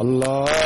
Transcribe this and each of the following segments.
الله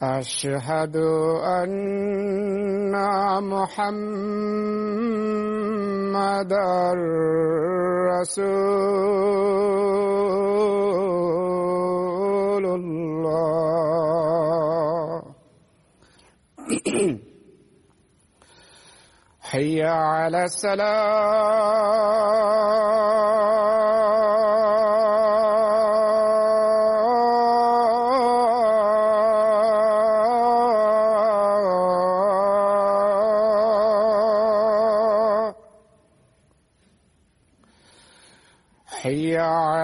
أشهد أن محمد رسول الله حي على السلام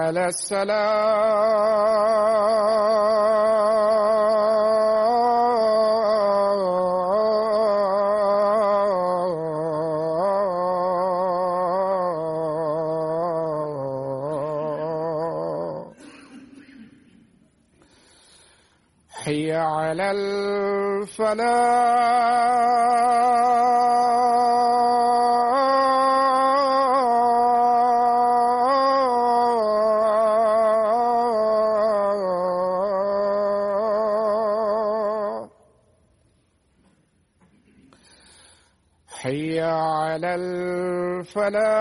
على السلام حي على الفلاح فلا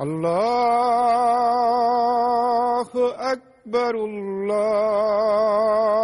الله أكبر الله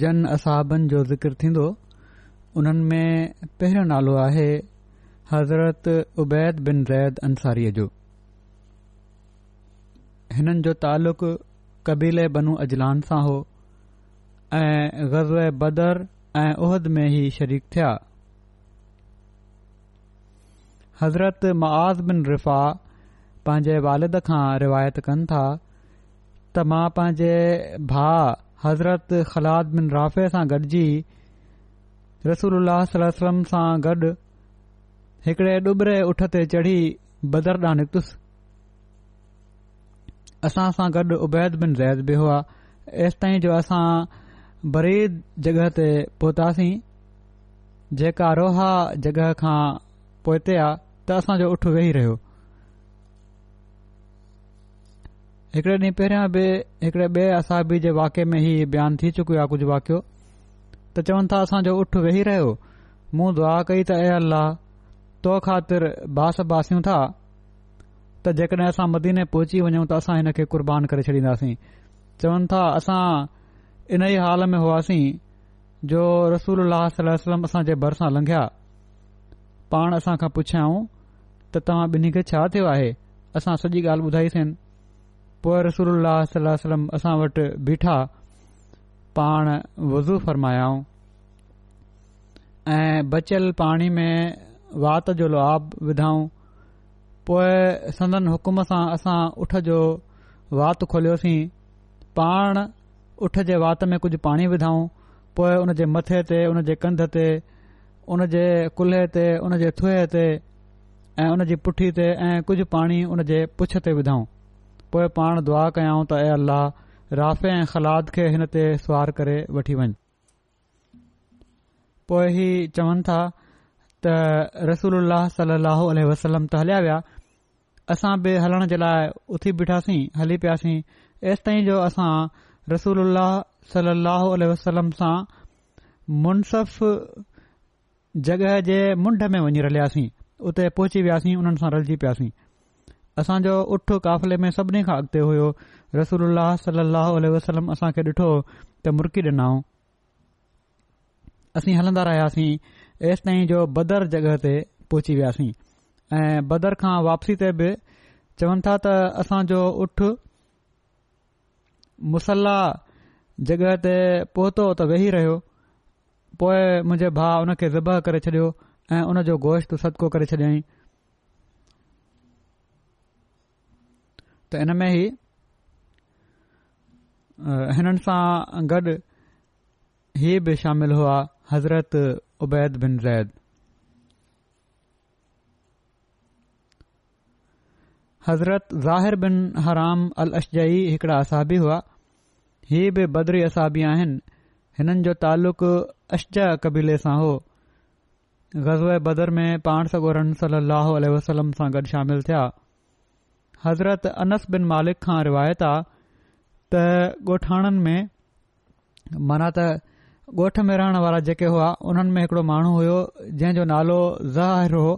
जन असहाबनि जो ज़िक्र थींदो उन्हनि में पहिरियों नालो आहे हज़रत उबैद बिन रैद अंसारीअ जो हिननि जो तालुक़ कबीले बनु अजलान सां हो ऐं ग़ज़ल बदर ऐं उहद में ई शरीक थिया हज़रत मआज़ बिन रिफ़ा पंहिंजे वालिद खां रिवायत कनि था त मां पंहिंजे भाउ हज़रत ख़लाद बिन राफ़े सां गॾिजी रसूल सलम सां गॾु हिकड़े डुबरे उठ ते चढ़ी बदर बदरडांह निकतुसि असां सां गॾु उबैद बिन ज़ैद बिहो हुआ एस ताईं जो असां बरीद जगह ते पहुतासीं जेका रोहा जगह खां पहुते आ त असांजो उठ वेही रहियो हिकड़े ॾींहुं पहिरियां बि हिकड़े ॿिए असाबी जे वाके में ई बयानु थी चुकियो आहे कुझु वाकियो त चवनि था असांजो उठ वेही रहियो मूं दुआ कई त ए अल्लाह तो ख़ातिर बास बासियूं था त जेकॾहिं असां मदीने पहुची वञूं त असां हिन खे कुर्बान करे छॾींदासीं चवनि था असां इन ई हाल में हुआसीं जो रसूल अल्ल वलम असांजे भर सां लंघिया पाण असां खां पुछियाऊं त तव्हां ॿिन्ही खे छा थियो आहे असां सॼी ॻाल्हि ॿुधाई पोए रसूल اللہ सलम असां वटि बीठा पाण वज़ू फरमायाऊं ऐं बचियल पाणी में वात जो लोभ विधऊं पोएं संदन हुकुम सां असां उठ जो वातु खोलियोसीं पाण उठ जे वात में कुझु पाणी विधऊं पोइ उन जे मथे ते उन जे कंध ते उन जे कुल्हे ते उन जे थूहे ते ऐं उन जी पुठी ते ऐं कुझु पाणी उन जे पुछ ते विधऊं पोए पाण दुआ कयां त अ अल्लाह राफ़े ऐं ख़लाद खे हिन ते सुवार करे वठी वञ पोइ ही चवनि था त रसूल सल अल वसलम त हलिया विया असां बि हलण जे लाइ उथी बीठासीं हली पियासीं ऐसि ताईं जो असां रसूल सलाहु उलह वसलम सां मुनसफ़ जगह जे मुंड में वञी रलियासीं उते पहुची वियासीं हुननि सां रलिजी पियासीं असांजो उठ काफ़िले में सभिनी खां अॻिते हुयो रसूल सलाहु वसलम असां खे ॾिठो त मुर्की ॾिनऊं असीं हलंदा रहियासीं एसि ताईं जो बदर जगह ते पहुची वियासीं ऐं बदर खां वापसी ते बि चवनि था त असांजो उठ मुसला जगहि ते पहुतो त वेही रहियो पोए मुंहिंजे भाउ हुन खे ज़िब करे छॾियो ऐ हुन जो गोश्तू सदको करे छॾियईं त इन में ई हिन सां गॾ ही बि शामिल हुआ हज़रत उबैद बिन ज़ैद हज़रत ज़ाहिर बिन हराम अल अशजई हिकिड़ा असाबी हुआ हीअ बि बदरी असाबी आहिनि हिननि जो तालुक़ु अशज कबीले सां हो ग़ज़ब बदर में पाण सगोरम सलाह वसलम सां गॾु शामिल थिया हज़रत अनस बिन मालिक खां रिवायत आहे त ॻोठाणनि में माना त ॻोठ में रहण वारा जेके हुआ उन्हनि में हिकड़ो माण्हू हुओ जंहिं जो नालो ज़ाहिर हो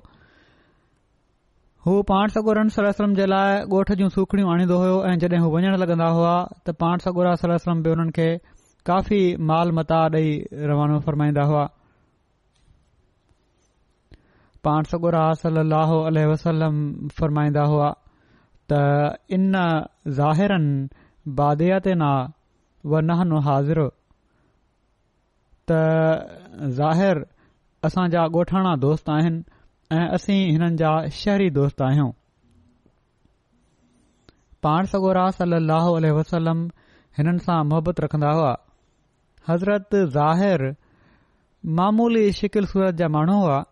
हू पाण सगोरन सलम जे लाइ ॻोठ जूं सूखड़ियूं आणींदो हो ऐं जड॒हिं हू वञण लॻंदा हुआ त पाण सगोरा सल ससलम बि हुननि खे काफ़ी माल मता ॾेई रवानो फ़रमाईंदा हुआ पाण वसलम वसलमाईंदा हुआ त इन ज़ाहिरनि बादियात ना व नाहन हाज़िर त ज़ाहिर असांजा ॻोठाणा दोस्त आहिनि ऐं असीं हिननि जा शहरी दोस्त आहियूं पाण सगोरा सलाहु वसलम हिननि सां मुहबत रखंदा हुआ हज़रत ज़ाहिर मामूली शिकिल सूरत जा माण्हू हुआ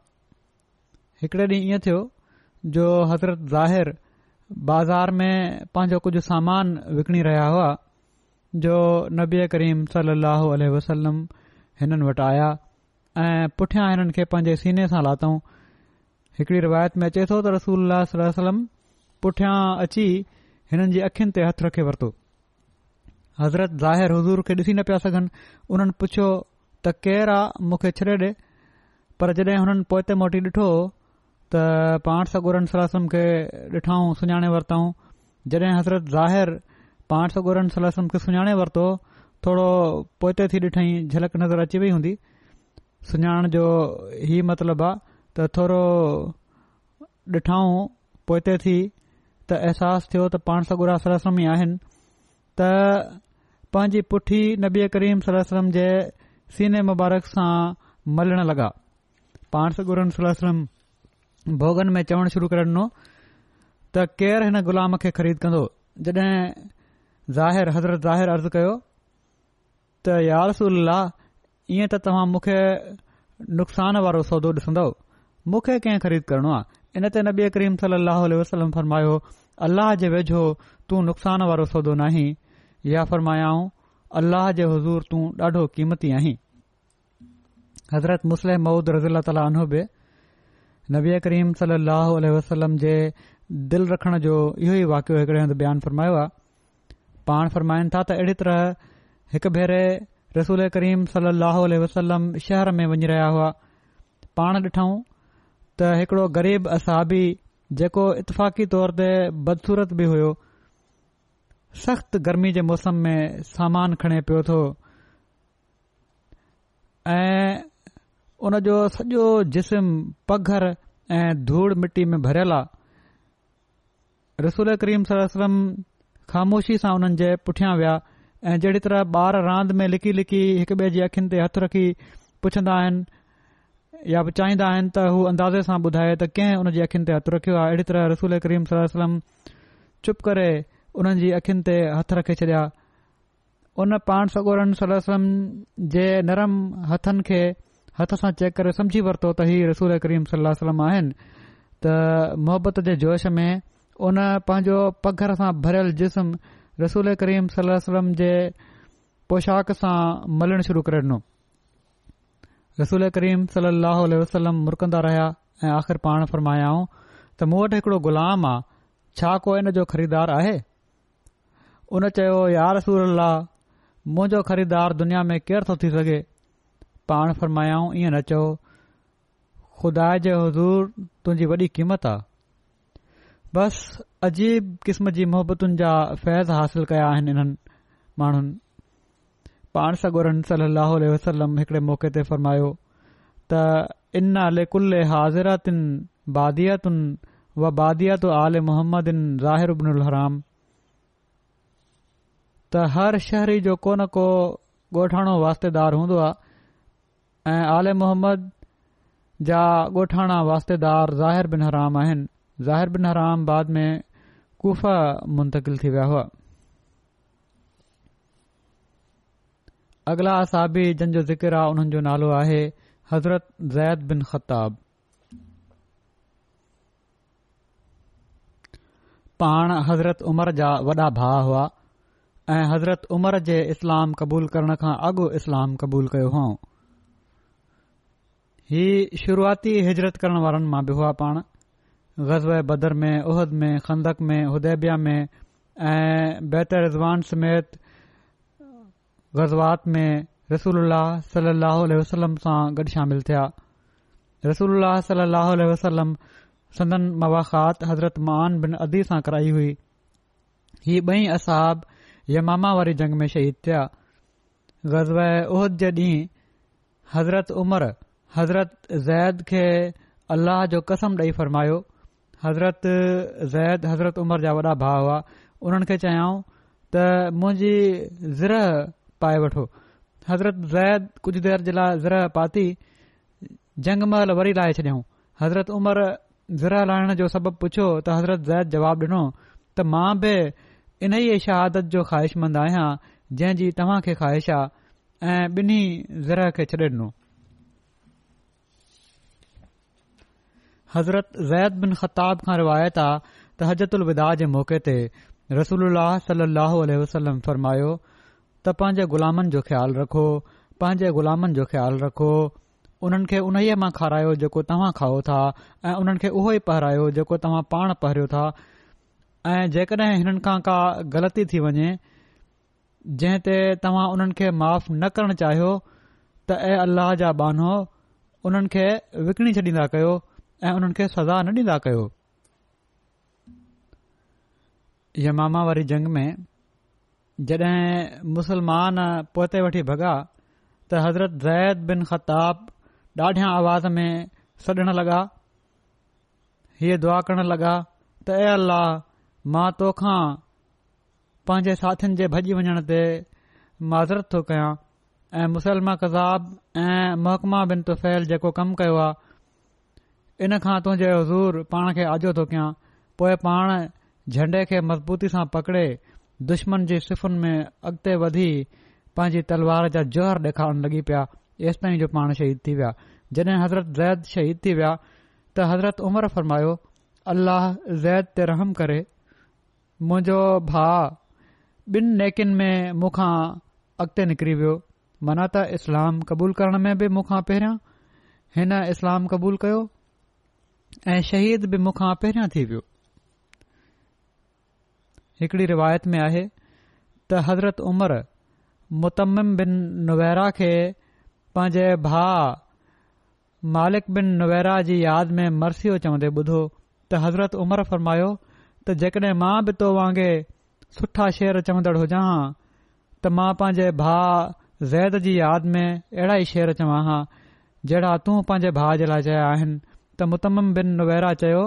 हिकिड़े ॾींहुं इएं थियो जो हज़रत ज़ाहिर बाज़ार में पंहिंजो कुझु सामान विकणी रहिया हुआ जो नबी करीम सली लहल वसलम हिननि वटि आया ऐं पुठियां हिननि खे पंहिंजे सीने सां लातऊं हिकड़ी रिवायत में अचे थो त रसूल वसलम पुठियां अची हिननि जी अखियुनि ते हथु रखे वरितो हज़रत ज़ाहिर हज़ूर खे ॾिसी न पिया सघनि हुननि पुछियो त केरु आहे मूंखे छॾे ॾे पर जॾहिं हुननि पोइ मोटी ॾिठो त पाण सॻु सलम खे ॾिठऊं सुञाणे वरितऊं जॾहिं हज़रत ज़ाहिर पाण सोगुर सलम खे सुञाणे वरितो थोरो पोइते थी ॾिठईं झलक नज़र अची वई हूंदी सुञाण जो ई मतिलबु आहे त थोरो ॾिठऊं पोइते थी त अहसासु थियो त पाण सगुरा सलाम ई आहिनि त पंहिंजी पुठी नबी करीम सलम जे सीने मुबारक सां मलण लॻा पाण सोगुर सलाह सलम भोगन में चवण शुरू करे ॾिनो त केरु हिन ग़ु़लाम खे ख़रीद कंदो जड॒हिं ज़ाहिर हज़रत ज़ाहिर अर्ज़ु कयो त यारसल ईअं त तव्हां मूंखे नुक़सानु वारो सौदो ॾिसन्दन्दो मूंखे कंहिं ख़रीद करणो आहे इन ते न बे करीम सलाह वसलम फरमायो अल्लाह जे वेझो तू नुक़सान वारो सौदो नाहीं या फरमायाऊं अल्लाह जे हज़ूर तूं ॾाढो क़ीमती आहीं हज़रत मुसलम महूद रज़ील तालबे नबी करीम सल अह वसलम जे दिलि रखण जो इहो ई वाकियो हिकड़े हंधि बयानु फरमायो आहे पाण फरमाइनि था त अहिड़ी तरह हिकु भेरे रसूल करीम सल वसलम शहर में वञी रहिया हुआ पाण ॾिठऊं त हिकड़ो ग़रीब असाबी जेको इतफ़ाक़ी तौर ते बदसूरत बि हुयो सख़्त गर्मी जे मौसम में सामान खणे पियो तो ऐं उन जो सॼो जिस्म पगर ऐं धूड़ मिटी में भरियल आहे रसूल करीम सलो सलम ख़ामोशी सां उन्हनि जे पुठियां विया ऐं जेहिड़ी तरह ॿार रांदि में लिकी लिकी हिकु ॿिए जी अखियुनि ते हथु रखी पुछंदा आहिनि या चाहींदा आहिनि त हू अंदाज़े सां ॿुधाए त कंहिं उन जी अखियुनि ते हथु रखियो आहे अहिड़ी तरह रसोल करीम सलम चुप करे उन्हनि जी अखियुनि ते हथु रखी छॾिया उन पान सगोरनि सलम जे नरम हथनि खे हथ सां चेक करे समझी वरितो त ही रसूल करीम सलाह सलम आहिनि त मोहबत जे जोश में उन पंहिंजो पघर सां भरियल जिस्म रसूल करीम सल सलम जे पोशाक सां मलण शुरू करे ॾिनो रसूल करीम सलाह मुरकंदा रहिया ऐं आख़िर पाण फरमायाऊं त मूं वटि हिकड़ो ग़ुलाम आहे छा को हिन जो ख़रीदार आहे उन चयो यार रसूल अल्लह ख़रीदार दुनिया में केर थो थी सघे पाण फरमायाऊं ईअं न चओ खुदा जे हज़ूर तुंहिंजी वॾी क़ीमत आहे बस अजीब क़िस्म जी मोहबतुनि जा फैज़ हासिल कया आहिनि इन्हनि माण्हुनि पाण सगोर सलाहु हिकड़े मौके ते फ़रमायो त इन हाज़िरातुनि बादितुनि व बादियातु आल मोहम्मद इन ज़ाहिर त हर शहरी जो को न को गोठाणो वास्तेदार हूंदो आहे ऐं आलि मोहम्मद जा गोठाणा वास्तेदार ज़ा बिन हराम आहिनि ज़ाहिर बिन हराम बाद में कुफा मुंतिल थी विया हुआ अगिला असाबी जंहिंजो ज़िकिर आहे جو जो नालो आहे हज़रत ज़ैद बिन ख़ताब पाण हज़रत उमर जा वॾा भाउ हुआ ऐं हज़रत उमर जे इस्लाम क़बूलु करण खां अॻु इस्लाम क़बूलु कयो हीअ शुरूआती हिजरत करण वारनि मां बि हुआ पाण ग़ज़ बदर میں، उहिद میں، खंदक में उदेबिया में ऐं बैत रिज़वान समेत गज़वात में रसूल सल अह वसलम सां गॾु शामिल थिया रसूल सलाह वसलम सदन मवाख़ात हज़रत मान बिन अदी सां कराई हुई हीउ ॿई असहब यमामा वारी जंग में शहीद थिया ग़ज़ उहद जे ॾींहुं حضرت عمر हज़रत ज़ैद खे अल्लाह जो कसम ॾेई फ़रमायो हज़रत ज़ैद हज़रत उमिरि जा वॾा भाउ हुआ उन्हनि खे चयाऊं त मुंहिंजी ज़र पाए वठो हज़रत ज़ैद कुझ देर जे लाइ ज़र पाती जंग महल वरी लाहे छॾियऊं हज़रत उमर ज़र लाहिण जो सबबु पुछो त हज़रत ज़ैद जवाब ॾिनो त मां बि इन ई शहादत जो ख़्वाहिशमंद आहियां जंहिं जी तव्हां खे ख़्वाहिश आहे ऐं ॿिन्ही ज़र खे छ्ॾे ॾिनो हज़रत ज़ैद बिन ख़ताब खां रिवायत आहे त हजत उलिदा जे मौके ते रसूल सली वसलम फ़रमायो त पंहिंजे ग़ु़ामनि जो ख़्यालु रखो पंहिंजे ग़ुलामनि जो ख़्यालु रखो उन्हनि खे उनई मां खारायो जेको तव्हां खाओ था ऐं उन्हनि खे उहो ई पहिरायो जेको तव्हां पाण पहिरियो था ऐं जेकॾहिं हिननि खां का ग़लती थी वञे जंहिं ते तव्हां उन्हनि खे माफ़ न करण चाहियो त ऐं अल्लाह जा बानो उन्हनि खे विकणी छॾींदा कयो ऐं उन्हनि खे सज़ा न ॾीन्दा कयो यमामा वारी जंग में जॾहिं मुसलमान पोते वठी भॻा त हज़रत ज़ैद बिन ख़ताब ॾाढियां आवाज़ में सॾणु लॻा हीअ दुआ करणु लॻा त ए अलाह मां तोखा पंहिंजे साथियुनि जे भॼी वञण ते माज़रत थो कयां ऐं मुसलमा कज़ाब ऐं मोहकमा बिन तुफ़ैल जेको कमु कयो आहे इन खां तुंहिंजे हज़ूर पाण खे आजो थो कयां पोएं पाण झंडे खे मज़बूती सां पकड़े दुश्मन जी सिफ़ुनि में अॻिते वधी पंहिंजी तलवार जा जोहर डे॒खारणु लॻी पिया एसि ताईं जो पाण शहीद थी विया जॾहिं हज़रत ज़ैद शहीद थी विया त हज़रत उमर फ़रमायो अलाह ज़ैद ते रहम करे मुंहिंजो भा ॿिनि नेकिन में मूंखां अॻिते निकिरी वियो मना त इस्लाम क़बूल करण में बि मूंखां पहिरियां हिन इस्लाम क़बूलु कयो ऐं श पहिरियां थी वियो हिकड़ी रिवायत में आहे त हज़रत उमर मुतम बिन नुवैरा खे पंहिंजे भा मालिक बिन नुवैरा जी यादि में मरसियो चवंदे ॿुधो त हज़रत उमर फरमायो त जेकॾहिं मां बि तो वांगुरु सुठा शेर चवंदड़ हुजा हां त मां पंहिंजे भा ज़ैद जी यादि में अहिड़ा ई शेर चवां हां जहिड़ा तूं पंहिंजे भा जे लाइ चया आहिनि त मुतम बिन नुवेरा चयो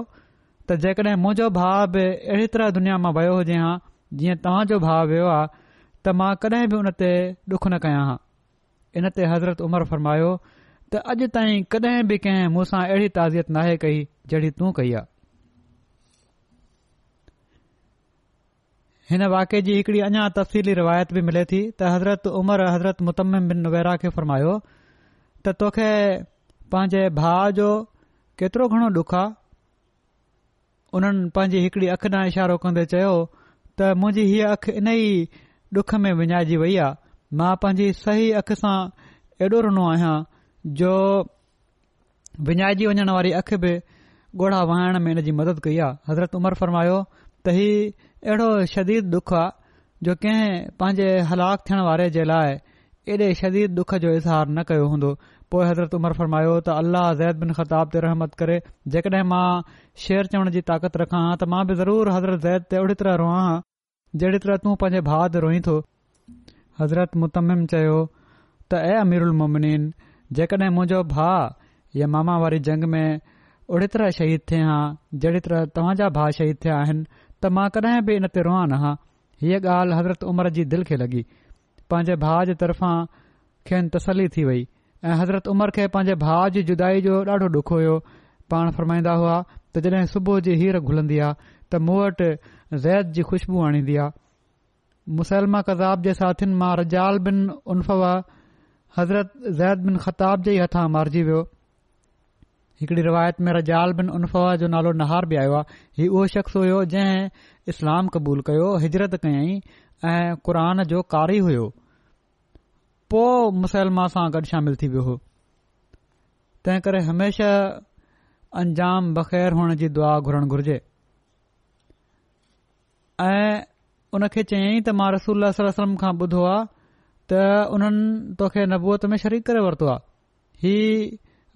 त जेकॾहिं मुंहिंजो भाउ बि अहिड़ी तरह दुनिया मां वियो हुजे हां जीअं तव्हांजो भाउ वियो आहे त मां कॾहिं बि हुन ते डुख न कयां हां इन ते हज़रत उमिरि फ़र्मायो त अॼु ताईं कॾहिं बि कंहिं मूं अहिड़ी ताज़ियत नाहे कई जहिड़ी तूं कई आहे हिन वाके जी हिकड़ी अञा तफ़सीली रिवायत बि मिले थी त हज़रत उमिरि हज़रत मुतमन बिन नुवेरा खे फरमायो त तोखे पंहिंजे भाउ जो केतिरो घणो डुख आहे उन्हनि पंहिंजी हिकड़ी अखि ॾांहुं इशारो कंदे चयो त मुंहिंजी हीअ अखि इन ई डुख में विञाइजी वई आहे मां पंहिंजी सही अखि सां ऐॾो रुनो आहियां जो विञाइजी वञण वारी अखि बि ॻोढ़ा वाहण में इन जी मदद कई आहे हज़रत उमर फरमायो त हीउ अहिड़ो शदीद डुख आहे जो कंहिं पंहिंजे हलाक थियण वारे एॾे शदीद दुख जो इज़हार न कयो हूंदो पोइ हज़रत उमर फरमायो त अल्लाह ज़ैद बिन ख़िताब ते रहमत करे जेकॾहिं मां शेयर चवण जी ताक़त रखां हां त मां बि حضرت हज़रत ज़ैद ते ओड़ी तरह रोआ हां जेड़ी तरह तूं पंहिंजे भाउ ते रोई थो हज़रत मुतमिम चयो त ऐ अमिरमिन जेकड॒हिं मुंजो भाउ या मामा वारी जंग में ओड़ी तरह शहीद थिए हां जहिड़ी तरह तव्हां भाउ शहीद थिया आहिनि त मां कडहिं बि इन ते रोआ न हां हीअ ॻाल्हि हज़रत उमर जी खे पंहिंजे भाउ जे तर्फ़ां खेनि तसली थी वई ऐं हज़रत उमर खे पंहिंजे भाउ जी जुदाई जो ॾाढो डुख हुयो पाण फरमाईंदा हुआ त जॾहिं सुबुह जी हीर घुलंदी आहे त मूं वटि ज़ैद जी खुशबू आणींदी आहे मुसलमा कज़ाब जे साथियुनि मां रजाल बिन उन्फ़ा हज़रत ज़ैद बिन ख़ताब जे हथां मारिजी वियो हिकड़ी रिवायत में रजाल बिन उन्फ़वा जो नालो नहार बि आयो आहे हीउ उहो शख़्स हुयो जंहिं इस्लाम क़बूल कयो हिजरत कयाईं ऐं क़रान जो कारी हुयो पोइ मुसलमा सां गॾु शामिल थी वियो हो तंहिं करे हमेशा अंजाम बख़ैर हुअण जी दुआ घुरण घुर्जे ऐं हुन खे चयाईं त मां रसूल सलम खां ॿुधो आहे त हुननि तोखे नबूअत में शरीक करे वरतो आहे ही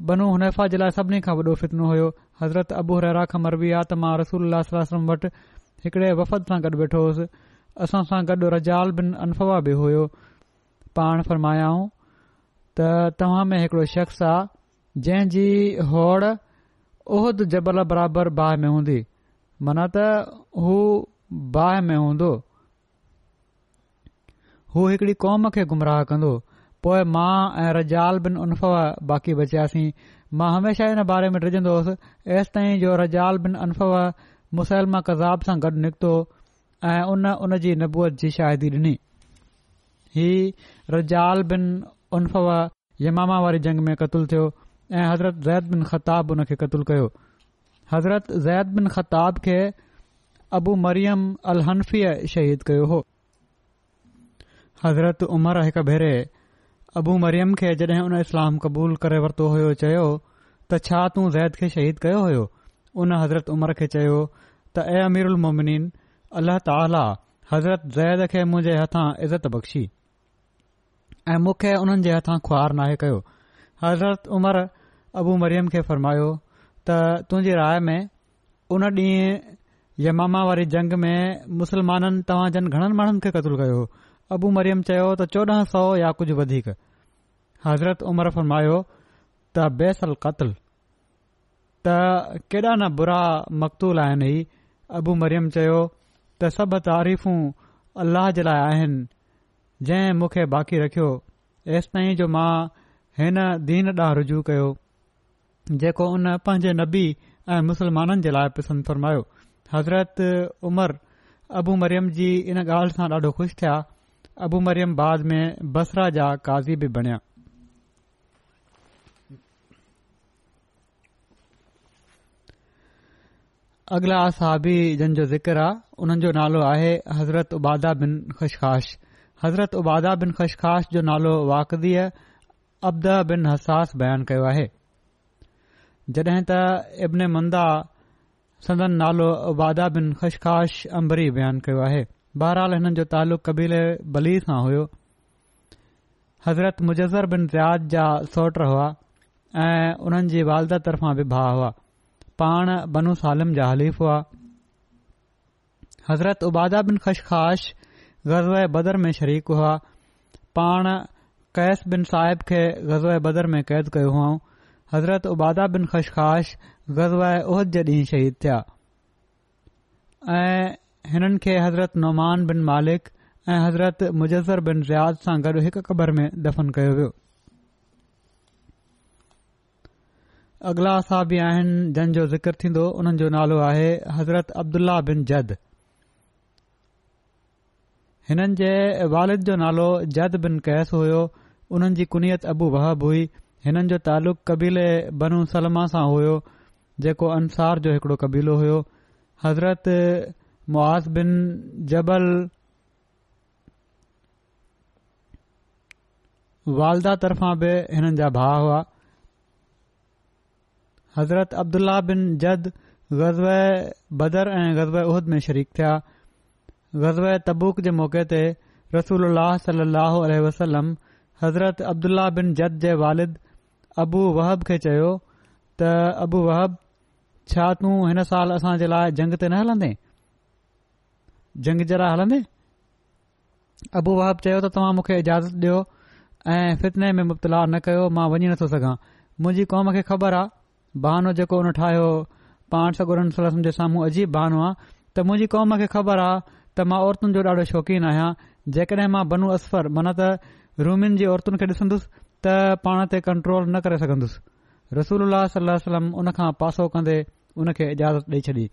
बनू हनैफ़ा जे लाइ सभिनी खां वॾो फितनो हुयो हज़रत अबू अबूरा खां मरबी आहे त मां रसूल अल्लहम वटि हिकड़े वफ़द सां गॾु वेठो हुउसि असांसां गॾ रजाल बिन अनफवा बि हुयो पाण फरमायाऊं त तव्हां में हिकड़ो शख्स आहे जंहिं जी होड़ उहद जबल बराबरि बाहि में हूंदी मना त हू बाहि में हूंदो हू हिकड़ी कौम खे गुमराह कंदो पोइ मां ऐं रजाल बिन अनफवा बाक़ी बचियासीं मां हमेशा हिन बारे में रिजंदो होसि ऐसि ताईं जो रजाल बिन अनफवा मुसलमा कज़ाब सां गॾु निकतो ऐं उन उन जी नबूआत जी शाहिदी डि॒नी ही रजाल बिन उन्फवा यमामा वारी जंग में क़तलु थियो ऐं हज़रत ज़ैद बिन ख़ताब उन खे क़तलु कयो हज़रत ज़ैद बिन ख़ताब खे अबू मरियम अल हनफी शहीद कयो हो हज़रत उमर हिकु भेरे अबू मरियम खे जड॒हिं उन इस्लाम क़बूल करे वरितो हुयो चयो त छा तूं ज़ैद खे शहीद कयो हो उन हज़रत उमर खे चयो त ऐ अमीरुलमोमिन अलाह ताला हज़रत ज़ैद खे मुंहिंजे हथां इज़त बख़्शी ऐं मूंखे उन्हनि जे हथां खुआर नाहे कयो हज़रत उमिरि अबू मरियम खे फ़रमायो त तुंहिंजी राय में उन ॾींहुं यमामा वारी जंग में मुस्लमाननि तव्हां जनि घणनि माण्हुनि खे क़तलु कयो अबू मरियम चयो त चोॾहं सौ या कुझु वधीक हज़रत उमर फ़रमायो त बैसल क़तल त केॾा न बुरा मक़तूल आहिनि हीउ अबू मरियम चयो त सभु तारीफ़ू अलाह जे लाइ आहिनि जंहिं मूंखे बाक़ी रखियो एसि ताईं जो मां हिन दीन ॾांहुं रुजू कयो जेको हुन पंहिंजे नबी ऐं मुस्लमाननि जे लाइ पसंदि फ़रमायो हज़रत उमर अबू मरियम जी इन ॻाल्हि सां ॾाढो खु़शि थिया अबू मरियम बाद में बसरा जा काज़ी बि अॻिला असाबी जो ज़िक्र आहे उन्हनि जो नालो आहे हज़रत उबादा बिन ख़शख़ाश हज़रत उबादा बिन ख़शख़ाश जो नालो वाकदीअ अब्द बिन हसास बयानु कयो आहे जॾहिं त इब्न मंदा संदन नालो उबादा बिन ख़शख़ाश अंबरी बयानु कयो आहे बहरहाल हिननि जो तालुक़ कबीले बली सां हुयो हज़रत मुजज़र बिन रियाज़ जा सौट हुआ ऐं उन्हनि जी वालदा तरफ़ां बि भाउ हुआ पाण बनू सालम जा हलीफ़ हुआ हज़रत उबादा बिन ख़शख़ाश ग़ज़ बदर में शरीक हुआ पाण कैस बिन साहिब खे ग़ज़ बदर में क़ैद कयो हुआ हज़रत उबादा बिन ख़शख़ाश गज़ उहद जे ॾींहुं शहीद थिया ऐं हिननि खे हज़रत नौमान बिन मालिक ऐं हज़रत मुजज़र बिन रियाज़ सां गॾु हिकु क़बर में दफ़न कयो वियो अगला साहबी आहिनि जंहिंजो ज़िकर थींदो हुननि जो नालो आहे हज़रत अब्दुल्ला बिन जद हिननि जे वालिद जो नालो जद बिन कैस हुयो हुननि जी कुनियत अबू वहब हुई हिननि जो तालुक़ कबीले बनू सलमा सां हुयो जेको अंसार जो हिकिड़ो कबीलो हुयो हज़रत मुआस बिन जबल वालदा तरफ़ां बि हिननि जा भाउ हुआ हज़रत अब्दुल्ला बिन जद ग़ज़ब बदर ऐं ग़ज़ब उहद में शरीक थिया ग़ज़ब तब्बूक जे मौक़े ते रसूल सलाहु वसलम हज़रत अब्दुल्ला बिन जद जे वालिद अबू वहब खे चयो त अबू वहब छा तूं हिन साल असां जे लाइ जंग ते न हलंदे जंग जरा हलंदे अबू वहब चयो त तव्हां मूंखे इजाज़त ॾियो ऐं फितने में मुब्तला न कयो मां वञी नथो सघां मुंहिंजी क़ौम खे ख़बर आहे बहानो जेको हुन ठाहियो हो पाण सगुरम जे साम्हूं अजीब बहानो आहे त मुंहिंजी कौम खे ख़बर आ्हे त मां औरतुनि जो ॾाढो शौक़ीनु आहियां जेकॾहिं मां बनू असफर माना त रूमिन जी औरतुनि खे ॾिसंदुसि त पाण ते कंट्रोल न करे सघंदुसि रसूल सलम उन खां पासो कंदे उन खे इजाज़त ॾेई छॾी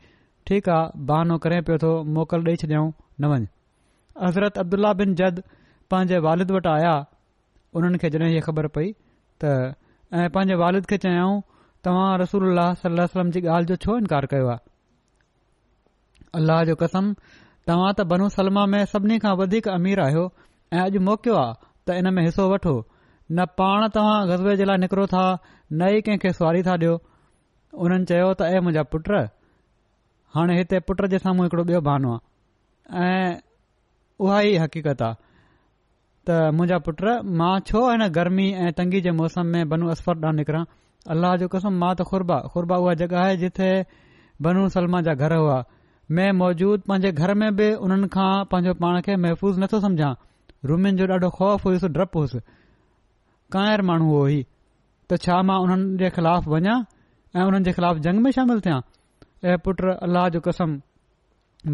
ठीकु आहे बहानो करे पियो थो मोकल ॾेई छॾियऊं न वञु हज़रत अब्दुला बिन जद पंहिंजे वालिद वटि आया उन्हनि खे जॾहिं हीअ ख़बर पई त ऐं पंहिंजे वारिद खे तव्हां रसूल सलम जी ॻाल्हि जो छो इनकार कयो आहे अल्लाह जो कसम तव्हां त बनू सलमा में सभिनी खां वधीक अमीर आहियो ऐं अॼु मोकियो आहे त इन में हिसो वठो न पाण तव्हां गज़बे जे लाइ निकिरो था न ई कंहिंखे सुवारी था ॾियो उन्हनि चयो त ऐं मुंहिंजा पुट हाणे हिते पुट जे साम्हूं हिकड़ो ॿियो बहानो आहे ऐं उहा ई हक़ीक़त आहे त मुंहिंजा पुट मां छो हिन गर्मी ऐं तंगी जे मौसम में बनू असफर ॾांहुं निकिरां अलाह जो कसम मां त ख़ुरबा ख़ुरबा उहा जॻह आहे जिथे बनू सलमा जा घर हुआ मैं मौजूद पंहिंजे घर में बि हुननि खां पंहिंजो पाण खे महफ़ूज़ नथो सम्झां रुमिन जो ॾाढो ख़ौफ़ हुयुसि डपु हुयुसि कायर माण्हू हो ही त छा मां हुन जे ख़िलाफ़ वञा ऐ हुननि जे ख़िलाफ़ जंग में शामिल थियां ऐ पुट अल्लाह जो कसम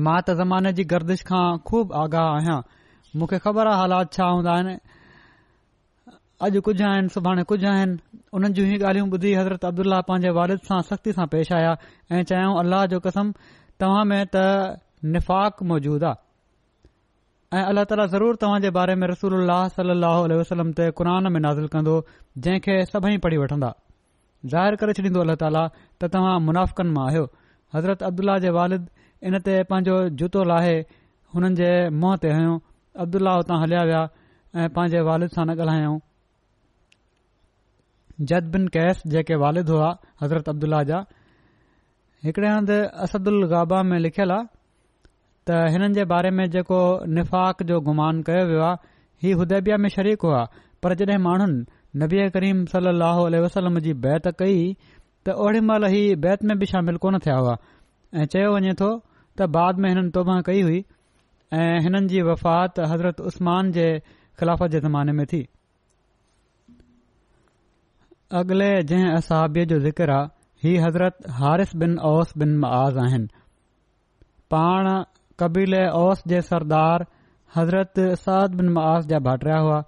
मां त ज़माने जी गर्दिश खां खूब आगाह आहियां मूंखे ख़बर आ हालात छा हूंदा आहिनि अॼु कुझ आहिनि सुभाणे कुझु आहिनि उन्हनि जूं इहा ॻाल्हियूं ॿुधी हज़रत अब्दुल्ला पंहिंजे वालिद सां सख़्ती सां पेश आया ऐं चाहियऊं अल्लाह जो कसम तव्हां में त निफ़ाक़ मौजूद आहे ऐं अलाह ताला ज़रूर तव्हां जे बारे में रसूल वसलम ते क़ुर में नाज़िल कंदो जंहिंखे सभई पढ़ी वठन्दा ज़ाहिरु करे छॾींदो अलाह ताला त तव्हां मुनाफ़कनि मां आहियो हज़रत अब्दुल्ला जे वालिद इन ते पंहिंजो जूतो लाहे हुननि जे मुंह ते हयो अब्दुल्ला हुतां हलिया विया ऐं पंहिंजे वालिद सां न ॻाल्हायो जद बिन कैस जेके वालिद हुआ हज़रत अब्दुल्ला जा हिकड़े हंद असदुल गाबा में लिखियलु आहे त हिननि जे बारे में जेको निफ़ाक़ जो गुमान कयो वियो आहे हीउ उदेबिया में शरीक हुआ पर जड॒हिं माण्हुनि नबीआ करीम सलाहु वसलम जी बैत कई त ओडी महिल ही बैत में बि शामिल कोन थिया हुआ ऐं चयो वञे थो त बाद में हिननि तोबह कई हुई ऐं हिननि जी वफ़ात हज़रत उस्मान जे ख़िलाफ़ जे ज़माने में थी अॻिले जंहिं असहाबीअ जो ज़िक्र आहे ही हज़रत हारिस बिन औस बिन मआज़ आहिनि पाण कबीले ओस जे सरदार हज़रत साद बिन मआज़ जा बाटरिया हुआ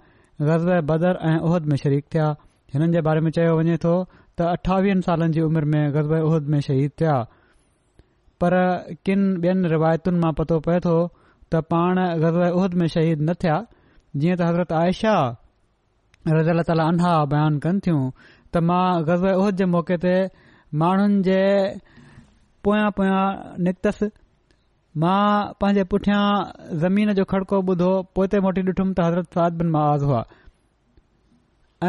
ग़ज़ब बदर ऐं उहिद में शरीक थिया हिननि जे बारे में चयो वञे थो त अठावीह सालनि जी उमिरि में उहद में शहीद थिया पर किन ॿियनि रिवायतुनि मां पतो पए थो त पाण ग़ज़ा उहिद में शहीद न थिया जीअं त हज़रत आयशा रज़ा ताला अ बयानु कनि थियूं त मां गज़ल ओहिद जे मौक़े ते माण्हुनि जे पोयां पोयां निकितसि मां पंहिंजे पुठियां ज़मीन जो खड़को ॿुधो पोएं मोटी ॾिठुमि त हज़रत साद बिन महाज़ हुआ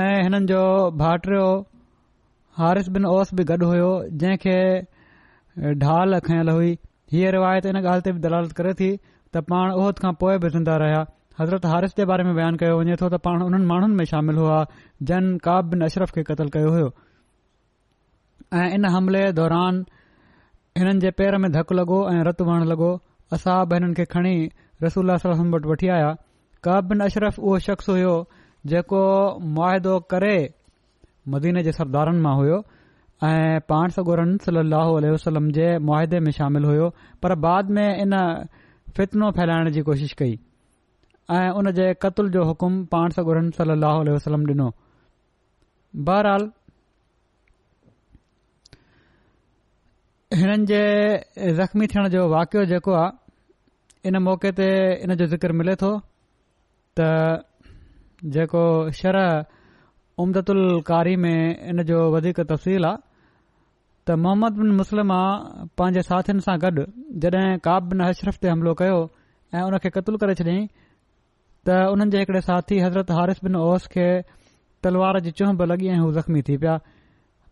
ऐं हिननि जो भाइटियो हारिस बिन ओस बि गॾु हुयो जंहिंखे ढाल खयल हुई हीअ रिवायत इन ॻाल्हि ते बि दलालत करे थी त पाण ओह खां पोइ बि ज़िंदा रहिया हज़रत हारिस जे बारे में बयानु कयो वञे तो त पाण उन्हनि माण्हुनि में शामिल हुआ जन काब बिन अशरफ खे क़तलु कयो हो ऐं इन हमले दौरान हिननि जे पेर में धकु लॻो ऐं रतु वहण लॻो असां बि हिननि खे खणी रसूल वटि वठी आया काब बिन अशरफ उहो शख़्स हुयो जेको मुआदो करे मदीने जे सरदारनि मां हुयो ऐं पाण सगुरन सली अलसलम जे मुआदे में शामिल हुयो पर बाद में इन फितनो फैलाइण जी कोशिशि कई ऐं उन जे क़तल जो हुकुम पाण सां गुरन सली अलसलम ॾिनो बहरहाल हिननि जे ज़ख़्मी थियण जो वाक़ियो जेको आहे इन मौक़े ते इन जो ज़िक्र मिले तो त जेको शरह उमदतुल कारी में इन जो वधीक तफ़सील आहे त मोहम्मद बिन मुस्लमा पंहिंजे साथियुनि सां गॾु जड॒हिं काब बिन अशरफ ते हमिलो कयो ऐं उन खे कतलु करे छॾियांईं त हुननि जे हिकड़े साथी हज़रत हारिस बिन ओस खे तलवार जी चुंभ लॻी ऐं हू जख़्मी थी पिया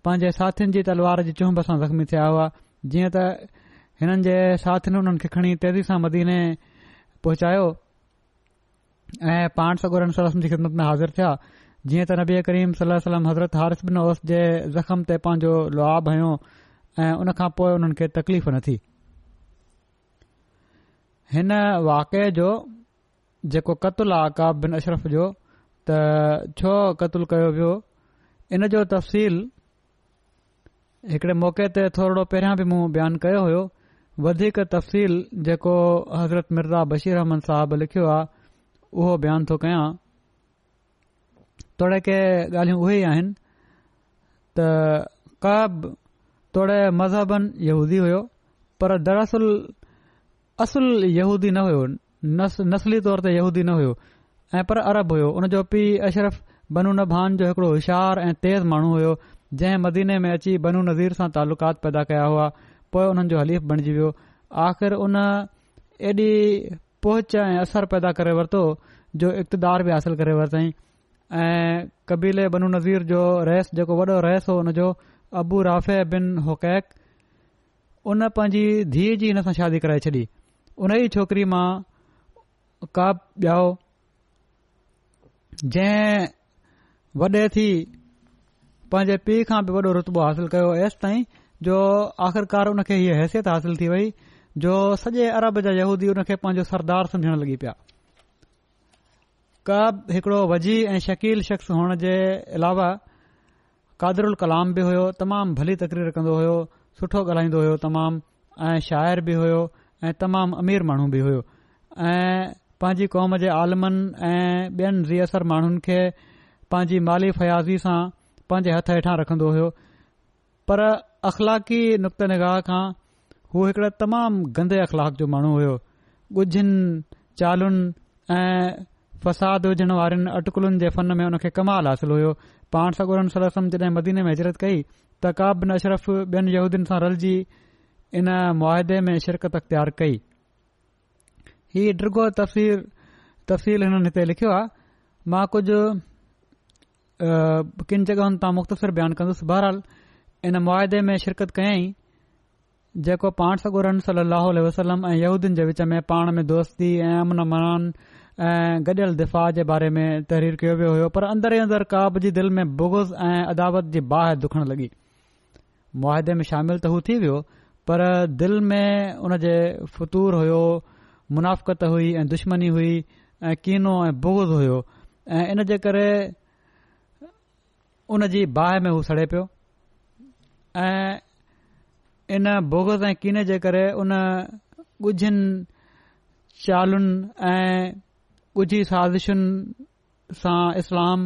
पंहिंजे साथीनि जी तलवार जी चुंभ सां ज़ख़्मी थिया हुआ जीअं त हिननि जे साथीनि हुननि खे खणी तेज़ी सां मदीने पहुचायो ऐं पाण सगोर जी ख़िदमत में हाज़िर थिया जीअं त नबी करीम सलम हज़रत हारिस बिन ओस जे ज़ख़्म ते पंहिंजो लुआब हयो ऐं उन खां पोइ हुननि खे तकलीफ़ न थी हिन वाके जो जेको क़तुल आहे काब बिन अशरफ जो त छो क़तलु कयो वियो इन जो तफ़सील हिकड़े मौक़े ते थोरो पहिरियां बि मूं बयानु कयो हुयो वधीक तफ़सील जेको हज़रत मिर्ज़ा बशीर अहमद साहब लिखियो आहे उहो बयान थो कया तोड़े के ॻाल्हियूं उहे ई आहिनि त कब तोड़े मज़हबनि यहूदी हुयो पर दरअसल असुल असुल यहूदी न हुयो नस नसली तौर ते यहूदी न हुयो ऐं पर अरब होयो हुन जो पीउ अशरफ बनू नभान जो हिकड़ो होशियारु ऐं तेज़ माण्हू हुयो जंहिं मदीने में अची बनू नज़ीर सां तालुकात पैदा कया हुआ पोइ हुननि जो हलीफ़ बणिजी वियो आख़िर उन एॾी पोच ऐं असरु पैदा करे वरितो जो इक़्तदार बि हासिलु करे वरितईं ऐं कबीले बनू नज़ीर जो रहिसु जेको वॾो रहिसु हो हुन जो अबू राफ़े बिन होकैक उन पंहिंजी धीउ जी हिन सां शादी कराए छॾी उन ई छोकिरी मां काब ॿियो जंहिं वॾे थी पंहिंजे पीउ खां बि वॾो रुतबो हासिल कयो एसि ताईं जो आख़िरकार उनखे हीअ हैसियत हासिल थी वई जो सॼे अरब जा यहूदी उन खे पंहिंजो सरदार सम्झणु लॻी पिया क्व हिकिड़ो वज़ीर ऐं शकील शख़्स हुअण जे अलावा कादरल कलाम बि हुयो तमामु भली तकरीर कंदो हुयो सुठो ॻाल्हाईंदो हो तमामु ऐं शाइर बि हुयो ऐं तमामु अमीर माण्हू बि हुयो ऐं पंहिंजी कौम जे आलमनि ऐं ॿियनि रियसर माण्हुनि खे पंहिंजी माली फ़याज़ी सां पांजे हथ हेठां रखंदो हुयो पर अख़लाक़ी निगाह खां हू हिकड़े तमामु गंदे अख़लाक जो माण्हू हुयो ॻुझनि चालुनि ऐं फ़साद हुजण वारनि अटकुलुनि जे फन में हुन कमाल हासिल हुयो पाण सगोर सलम जॾहिं मदीने में हिजरत कई त काबिन अशरफ़ ॿियनि यहूदियुनि सां रलजी इन मुआदे में शिरकत अख़्तियार कई हीउ ड्रगो तफ़वीर तफ़सील हिननि हिते लिखियो आहे मां कुझु किन जॻहियुनि तां मुख़्तसिर बयानु कंदुसि बहरहाल इन मुआदे में शिरकत कयईं जेको पाण सां गुरु अलसलम ऐं यहूदियुनि जे विच में पाण में दोस्ती ऐं अमन मनान ऐं गॾियल दिफ़ा जे बारे में तहरीर कयो वियो हो पर अंदर जे काब जी दिले में बुगुज़ ऐं अदावत जी बाहि दुखणु लॻी मुआदे में शामिल त हू थी वियो पर दिल में जे फतूर हुयो मुनाफ़त हुई ऐं दुश्मनी हुई ऐं कीनो ऐं बोगज़ हुयो ऐं इन जे करे उन जी बाहि में उहो सड़े पियो ऐं इन बोगज़ ऐं कीने जे करे उन ॻुझनि चालुनि ऐं ॻुझी साज़िशुनि सां इस्लाम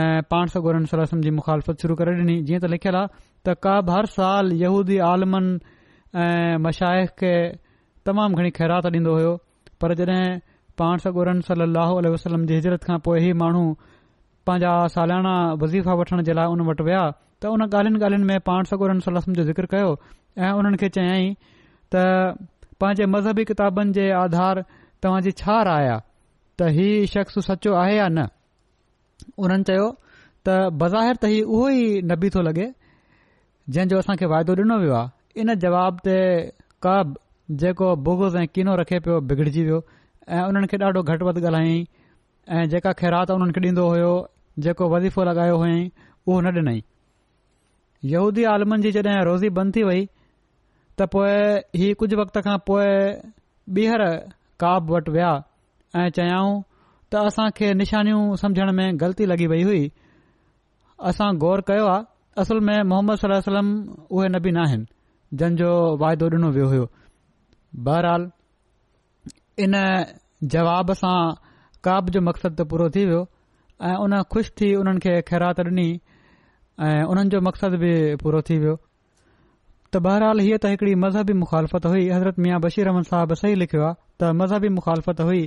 ऐं पाण सगोरम जी मुख़ालफ़त शुरू करे ॾिनी जीअं त लिखियलु आहे त काब हर साल यहूदी आलमनि ऐं मशाइ खे तमामु घणी ख़ैरात ॾींदो हो पर जॾहिं पाण सॻोरम सलाहु वसलम जी हिजरत खां पोइ ई माण्हू पंहिंजा सालाना वज़ीफ़ा वठण जे लाइ उन वटि विया त उन ॻाल्हियुनि ॻाल्हियुनि में पाण सगोर जो ज़िक्र कयो ऐं उन्हनि खे चयाईं त पंहिंजे मज़हबी किताबनि जे आधार तव्हां जी छा राय आहे त हीउ शख़्स सचो आहे या न उन्हनि चयो त बज़ाहिर त ही उहो ई नबी थो लॻे जंहिंजो असांखे वाइदो ॾिनो वियो आहे इन जवाब ते का बि जेको बुगज़ ऐं किनो रखे पियो बिगड़जी वियो ऐ हुननि खे ॾाढो घटि वधि ॻाल्हाई ऐं जेका ख़ैरात उन्हनि खे ॾींदो होयो जेको वज़ीफ़ो लॻायो हुअईं उहो न ॾिनई यूदी आलमनि जी जड॒हिं रोज़ी बंदि थी वई त पोए हीउ कुझ वक्त खां पोए ॿीहर काव वटि विया ऐं चयाऊं त असां खे निशानियूं सम्झण में ग़लती लगी वई हुई असां गौर कयो आहे असुल में मोहम्मद सलम्म उहे न बि जंहिंजो वाइदो डि॒नो वियो हो बहरहाल इन जवाब सां काब जो मक़सदु त पूरो थी वियो ऐं उन खु़शि थी उन्हनि खे ख़ैरात डि॒नी ऐं उन्हनि जो मक़सदु बि पूरो थी वियो त बहरहाल हीअ त हिकड़ी मज़हबी मुख़ालफ़त हुई हज़रत बशीर बशीरमन साहिबु सही लिखियो आहे त मज़हबी मुखालफ़त हुई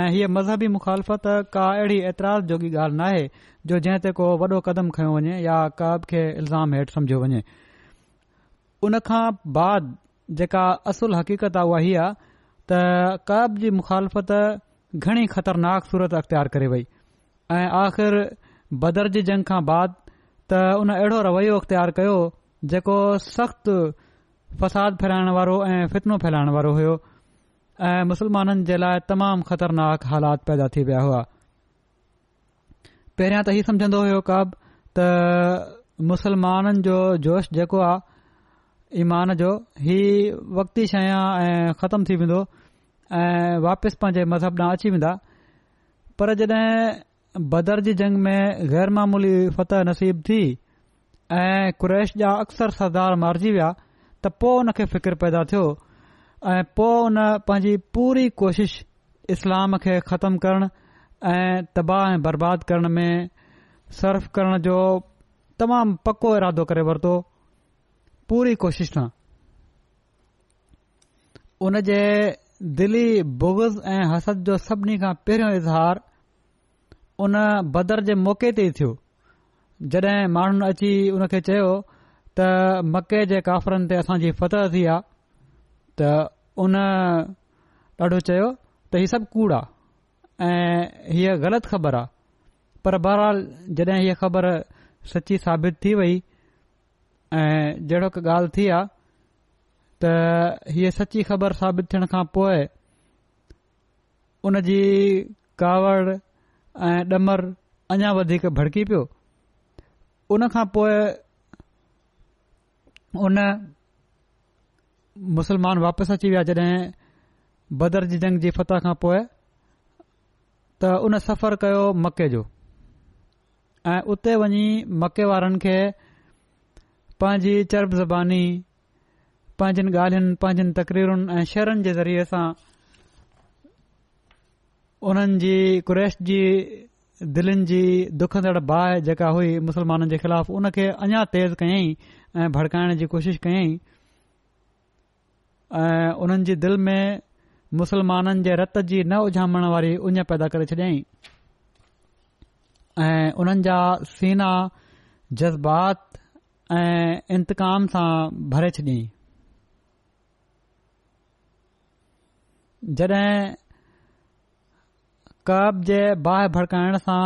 ऐं हीअ मज़हबी मुखालफ़त का अहिड़ी ऐतराज़ जोगी ॻाल्हि नाहे जो जंहिं ते को वॾो क़दम खयो वञे या कव खे इल्ज़ाम हेठि समुझो वञे उन खां बाद जेका असुल हक़ीक़त आहे उहा हीअ आहे त कब जी मुखालफ़त घणी ख़तरनाक सूरत अख़्तियार करे वई ऐं आख़िर बदरजी जंग खां बाद त उन अहिड़ो रवैयो अख़्तियार कयो जेको सख़्तु फ़साद फैलाइण वारो ऐं फितनो फैलाइण वारो हुयो ऐं मुस्लमाननि जे लाइ तमामु ख़तरनाक हालात पैदा थी विया हुआ पहिरियों त ई समझंदो हो कब त मुसलमाननि जो जोश जेको आहे ईमान जो ही वक़्ती छां ऐं ख़त्म थी वेंदो ऐं वापसि पंहिंजे मज़हब ॾांहुं अची वेंदा पर बदर बदरजी जंग में गैरमामूली फतह नसीब थी ऐ कुरैश जा अक्सर सरदार मारिजी विया त पोइ हुन खे फिकर पैदा थियो ऐं पो हुन पंहिंजी पूरी कोशिश इस्लाम खे ख़तमु करण ऐं तबाह ऐं बर्बाद करण में सर्फ करण जो तमामु पको इरादो करे वरितो पूरी कोशिश खां उन जे दिली बुगज़ ऐं हसद जो सभिनी खां पहिरियों इज़हार उन बदर जे मौक़े ते ई थियो जड॒हिं माण्हुनि अची उन खे चयो त मके जे काफ़रनि ते असांजी फतह थी आहे त उन ॾाढो चयो त ही सभु कूड़ आहे ऐं हीअ ग़लति ख़बर आहे पर बहरहाल जॾहिं हीअ ख़बर सची साबित थी वई ऐं जहिड़ो हिकु ॻाल्हि थी आहे त हीअ सची ख़बर साबित थियण खां पोइ उन जी कावड़ ऐं ॾमर अञा वधीक भड़की पियो उन खां पोइ उन मुसलमान वापसि अची विया जडहिं बदर जी जंग जी फतह खां पोइ त उन सफ़र कयो मके जो ऐं उते वञी मके वारनि खे पांजी चर्ब ज़बानी पांजनि ॻाल्हियुनि पांजनि तक़रीरुनि ऐं शरुनि जे ज़रिये सां उन्हनि जी कुरैश जी दिलनि जी दुखंदड़ बाहि जेका हुई मुसलमाननि जे ख़िलाफ़ु उन खे अञा तेज़ कयईं ऐं भड़काइण जी कोशिशि कयई ऐं उन्हनि जी दिल में मुस्लमाननि जे रत जी न उझामण वारी उञ पैदा करे छॾियई ऐं उन्हनि जा सीना जज़्बात इंतकाम इंताम सां भरे छॾियईं जॾहिं कब जे बाहि भड़काइण सां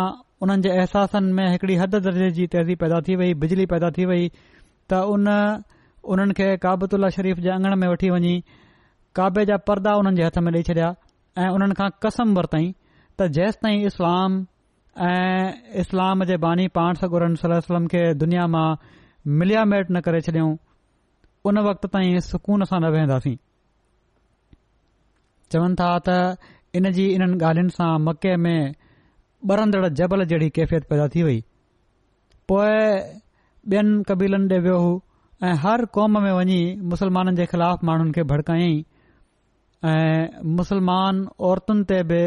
उन्हनि जे अहसासनि में हिकड़ी हद दर्जे जी तेज़ी पैदा थी वई बिजली पैदा थी वई त उन उन्हनि खे काबुतला शरीफ़ जे अंगण में वठी वञी काबे जा परदा उन्हनि जे हथ में ॾेई छॾिया ऐं उन्हनि खां कसम वरितईं त जेसि ताईं इस्लाम ऐं इस्लाम जे बानी पाण सगुर सलम खे दुनिया मां मिलिया मेट न करे छॾियऊं उन वक़्त ताईं सुकून सां न वेहंदासीं चवनि था त इन जी इन्हनि ॻाल्हियुनि सां मके में ॿरंदड़ जबल जहिड़ी कैफ़ियत पैदा थी वई पोइ ॿियनि कबीलनि ॾे वियो ऐं हर क़ौम में वञी मुसलमाननि जे ख़िलाफ़ माण्हुनि खे भड़कायई ऐं मुसलमान औरतुनि ते बि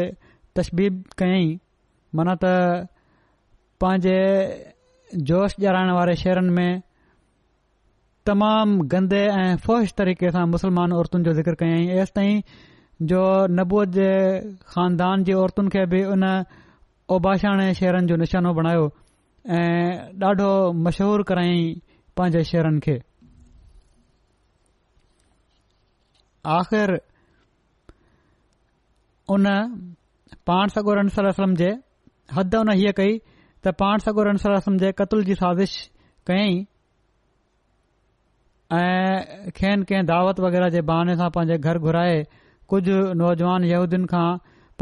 तशबीब कयई माना त पंहिंजे जोश ॼाराइण वारे शहरनि में तमाम गंदे ऐं फौज तरीक़े सां मुसलमान औरतुनि जो ज़िक्र कयाईं एसि ताईं जो नबूअ जे ख़ानदान जी औरतुनि खे बि उन ओबाशाणे शेरनि जो निशानो बणायो ऐं ॾाढो मशहूर करायईं पंहिंजे शेरनि खे आख़िर उन पाण सगोर रम सलम जे हद हुन हीअ कई त पाण सगोर सलम जे कतल जी साज़िश कयईं ऐं खेनि कंहिं दावत वग़ैरह जे बहाने सां पंहिंजे घर घुराए कुझु नौजवान यहूदीन खां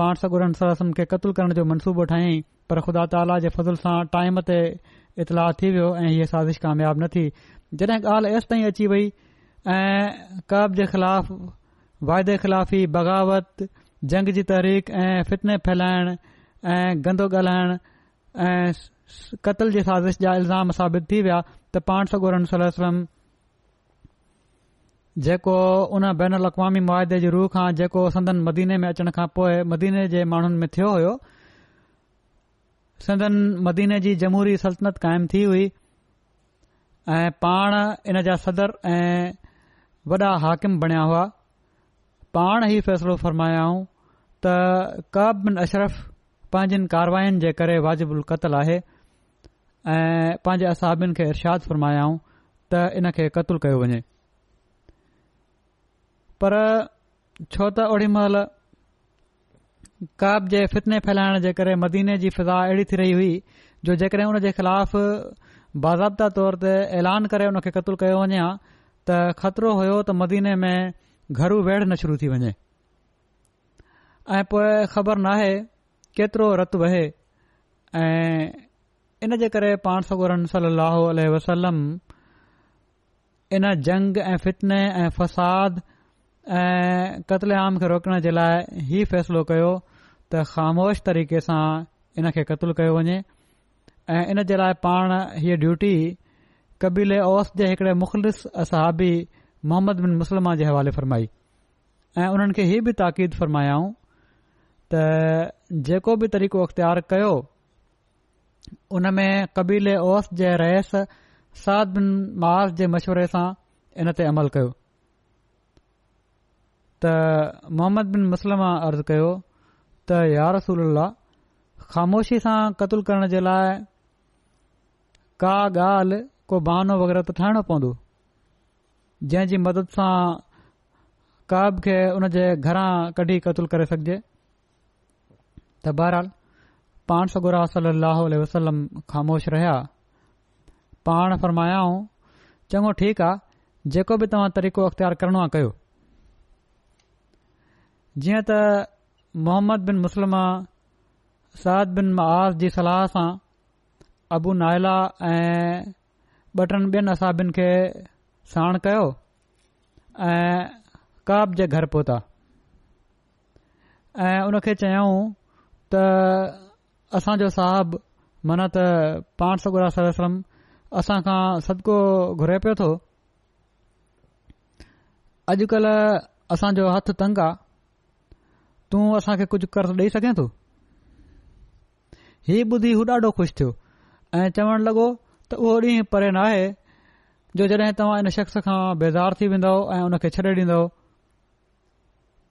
पाण सगोरनि सरसम खे क़तलु करण जो मनसूबो ठाही पर ख़ुदा ताला जे फज़ल सां टाइम ते इतलाउ थी वियो ऐं हीअ साज़िश कामयाब न थी जॾहिं ॻाल्हि एसि ताईं अची वई ऐं कब जे ख़िलाफ़ वाइदे ख़िलाफ़ी बग़ावत जंग जी तहरीक ऐं फितने फैलाइण ऐं गंदो ॻाल्हाइण ऐं क़तल जी साज़िश जा इल्ज़ाम साबित थी विया त पाण सगोरनि सलाह जेको उन बैन बनक़मी मुआदे जी रूह खां जेको संदन मदीने में अचण खां पोइ मदीने जे माण्हुनि में थियो हो संदन मदीने जी जमूरी सल्तनत कायम थी हुई ऐं पाण इन जा सदर ऐं वॾा हाकिम बणिया हुआ पाण ई फ़ैसिलो फ़र्मायाऊं त कब बिन अशरफ़ पंहिंजनि कारवायुनि जे करे वाजिबुल क़तलु आहे ऐं पंहिंजे असाबिन खे इरशाद फ़रमायाऊं त इन खे क़तलु कयो वञे पर छो त ओड़ी महिल काब जे फितने फैलाइण जे करे मदीने जी फिज़ा अहिड़ी थी रही हुई जो जेकॾहिं हुन जे ख़िलाफ़ बाज़ाबिता तौर ते ऐलान करे उन खे क़तलु कयो वञा त ख़तरो हो त मदीने में घरू वेड़ न शुरू थी वञे ऐं पोए ख़बर नाहे केतिरो रतु वहे ऐं इन जे करे पाण सगोरन सली वसलम इन जंग ऐं फितने ऐं फ़साद ऐं क़्ल आम खे रोकण जे लाइ ही फ़ैसिलो कयो त ख़ामोश तरीक़े सां इन खे क़तलु कयो वञे ऐं इन जे लाइ पाण हीअ ड्यूटी कबीले ओस जे हिकड़े मुख़लिस असाबी मोहम्मद बिन मुसलमान जे हवाले फ़रमाई ऐं उन्हनि खे ही बि ताक़ीद फ़रमायाऊं त जेको बि तरीक़ो अख़्तियार कयो उन में कबीले ओस जे रहस साद बिन महाज़ जे मशवरे सां इन ते अमल कयो त मोहम्मद बिन मुसलमा अर्ज़ु कयो त यार रसूल ख़ामोशी सां क़तलु करण जे लाइ का ॻाल्हि को बहानो वगैरह त ठाहिणो पवंदो जी मदद सां का बि उन जे घरां कढी कतलु करे सघिजे त बहरहाल पाण सगुरा सलाहु वसलम ख़ामोश रहिया पाण फरमायाऊं चङो ठीकु आहे जेको बि तव्हां तरीक़ो अख़्तियार करिणो आहे जीअं त मोहम्मद बिन मुस्लमा साद बिन मआस जी सलाह सां अबू नाहिला ऐं ॿ टिनि ॿियनि असाबिनि खे साणु कयो ऐं काब जे घर पहुता ऐं उनखे चयऊं त असांजो साहबु मन त पाण साम असांखां सदको घुरे पियो थो अॼुकल्ह असांजो हथु तंग आहे तूं असां खे कुझु कर्ज़ ॾेई सघें थो हीउ ॿुधी हू ॾाढो ख़ुशि थियो ऐं चवण लॻो त उहो ॾींहुं परे न आहे जो जॾहिं तव्हां इन शख़्स खां बेज़ार थी वेंदो ऐं उन खे छडे॒ डीन्दो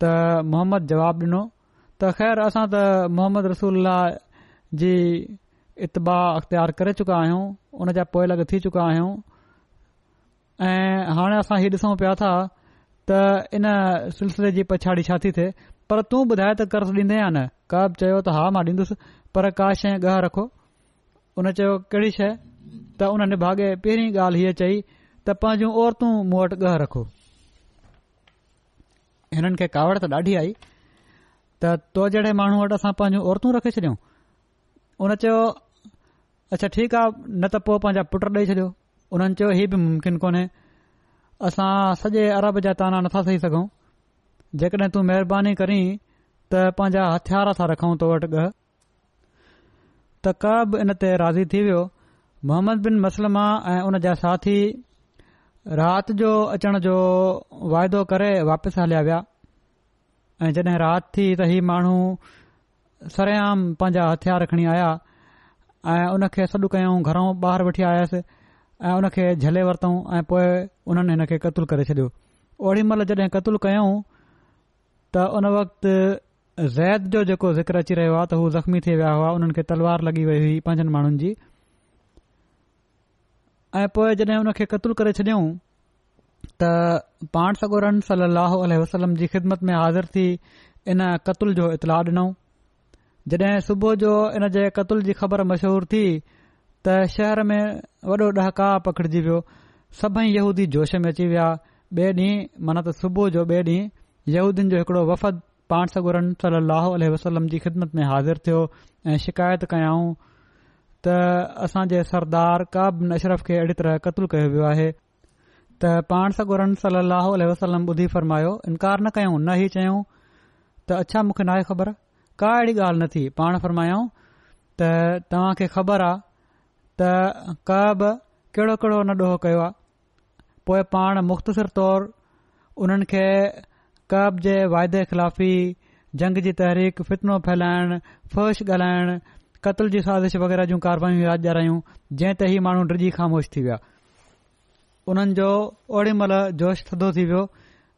त मोहम्मद जवाब डिनो त ख़ैर असां त मोहम्मद रसूल जी इतबा अख़्तियार करे चुका आहियूं उन जा पोयल थी चुका आहियूं ऐं हाणे असां ही ॾिसूं पिया था त इन सिलसिले जी पछाड़ी छा थी थिए पर तू ॿुधाए त कर्ज़ु ॾींदे या न कब चयो त हा मां ॾींदुसि पर का शइ ॻह रखो उन चयो केड़ी शइ त उन निभागे पहिरी ॻाल्हि हीअ चई त पंहिंजूं औरतूं मूं वटि गह रखो हिननि खे कावड़ त ॾाढी आई त तो जहिड़े माण्हू वटि असां पंहिंजूं औरतू रखे छॾियो उन चयो अच्छा ठीक आहे न त पोइ पांजा पुट ॾेई छॾियो उन्हनि चयो ही बि मुमकिन कोन्हे असां सॼे ताना नथा सही सघूं जेकड॒हिं तू महिरबानी करी त पंहिंजा हथियार था रखऊं तो वटि ॻ त क बि इन ते राज़ी थी वियो मोहम्मद बिन मसलमा ऐं उन जा साथी राति जो अचण जो वाइदो करे वापसि हलिया विया ऐं जॾहिं राति थी त ही माण्हू सरेआम पंहिंजा हथियार खणी आया ऐं उन खे सॾु कयऊं घरो ॿाहिरि वठी आयसि ऐं उन खे झले वरितऊं ऐं पोइ उन्हनि हिन खे कतलु करे छॾियो ओडी महिल जॾहिं क़तलु कयूं त उन वक़्ति ज़ैद जो जेको ज़िक्र अची रहियो आहे त हू ज़ख़्मी थी विया हुआ उन्हनि खे तलवार लॻी वई हुई पंजनि माण्हुनि जी ऐं पोए जॾहिं हुन खे कतलु करे छॾियऊं त पाण सगोरन सली वसलम जी ख़िदमत में हाज़िर थी इन कतुल जो इतलाउ ॾिनऊं जॾहिं सुबुह जो इन जे कतुल जी ख़बर मशहूर थी त शहर में वॾो ॾहकाहु पकड़िजी वियो सभई यहूदी जोश में अची विया ॿिए ॾींहुं माना त सुबुह जो बे ॾींहुं यहूदीन जो हिकिड़ो वफ़द पाण सागुरन सलाह अललह वसलम जी ख़िदमत में हाज़िर थियो ऐं शिकायत कयाऊं त असांजे सरदार काब न अशरफ़ खे अहिड़ी तरह क़तलु कयो वियो आहे त पाण सागरनि सल अल वसलम ॿुधी फरमायो इनकार न कयूं न ही चयूं त अच्छा मूंखे नाहे ख़बर का अहिड़ी ॻाल्हि न थी पाण फरमायो त तव्हां खे ख़बर आहे त कब केड़ो कहिड़ो न डोह कयो आहे पोइ पाण मुख़्तसिर तौरु उन्हनि कब जे वाइदे खिलाफ़ी जंग जी तहरीक फितनो फैलाइण फर्श ॻाल्हाइण क़तल जी साज़िश वग़ैरह जूं कारवायूं ॼराइयूं जंहिं ते ई माण्हू ड्रिजी ख़ामोश थी विया उन्हनि जो ओड़ी महिल जोश थदो थी वियो